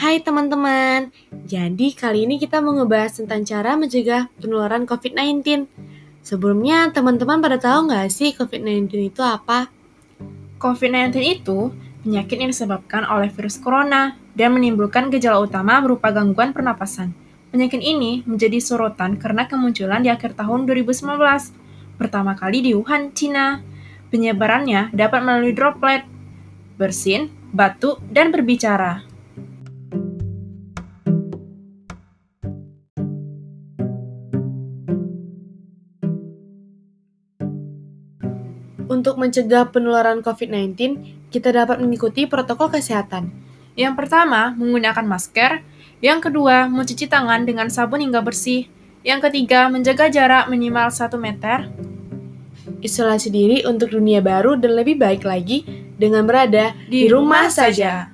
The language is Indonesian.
Hai teman-teman, jadi kali ini kita mau ngebahas tentang cara mencegah penularan COVID-19. Sebelumnya, teman-teman pada tahu nggak sih COVID-19 itu apa? COVID-19 itu penyakit yang disebabkan oleh virus corona dan menimbulkan gejala utama berupa gangguan pernapasan. Penyakit ini menjadi sorotan karena kemunculan di akhir tahun 2019, pertama kali di Wuhan, Cina. Penyebarannya dapat melalui droplet, bersin, batuk, dan berbicara. Untuk mencegah penularan COVID-19, kita dapat mengikuti protokol kesehatan. Yang pertama, menggunakan masker. Yang kedua, mencuci tangan dengan sabun hingga bersih. Yang ketiga, menjaga jarak minimal 1 meter. Isolasi diri untuk dunia baru dan lebih baik lagi dengan berada Di rumah saja.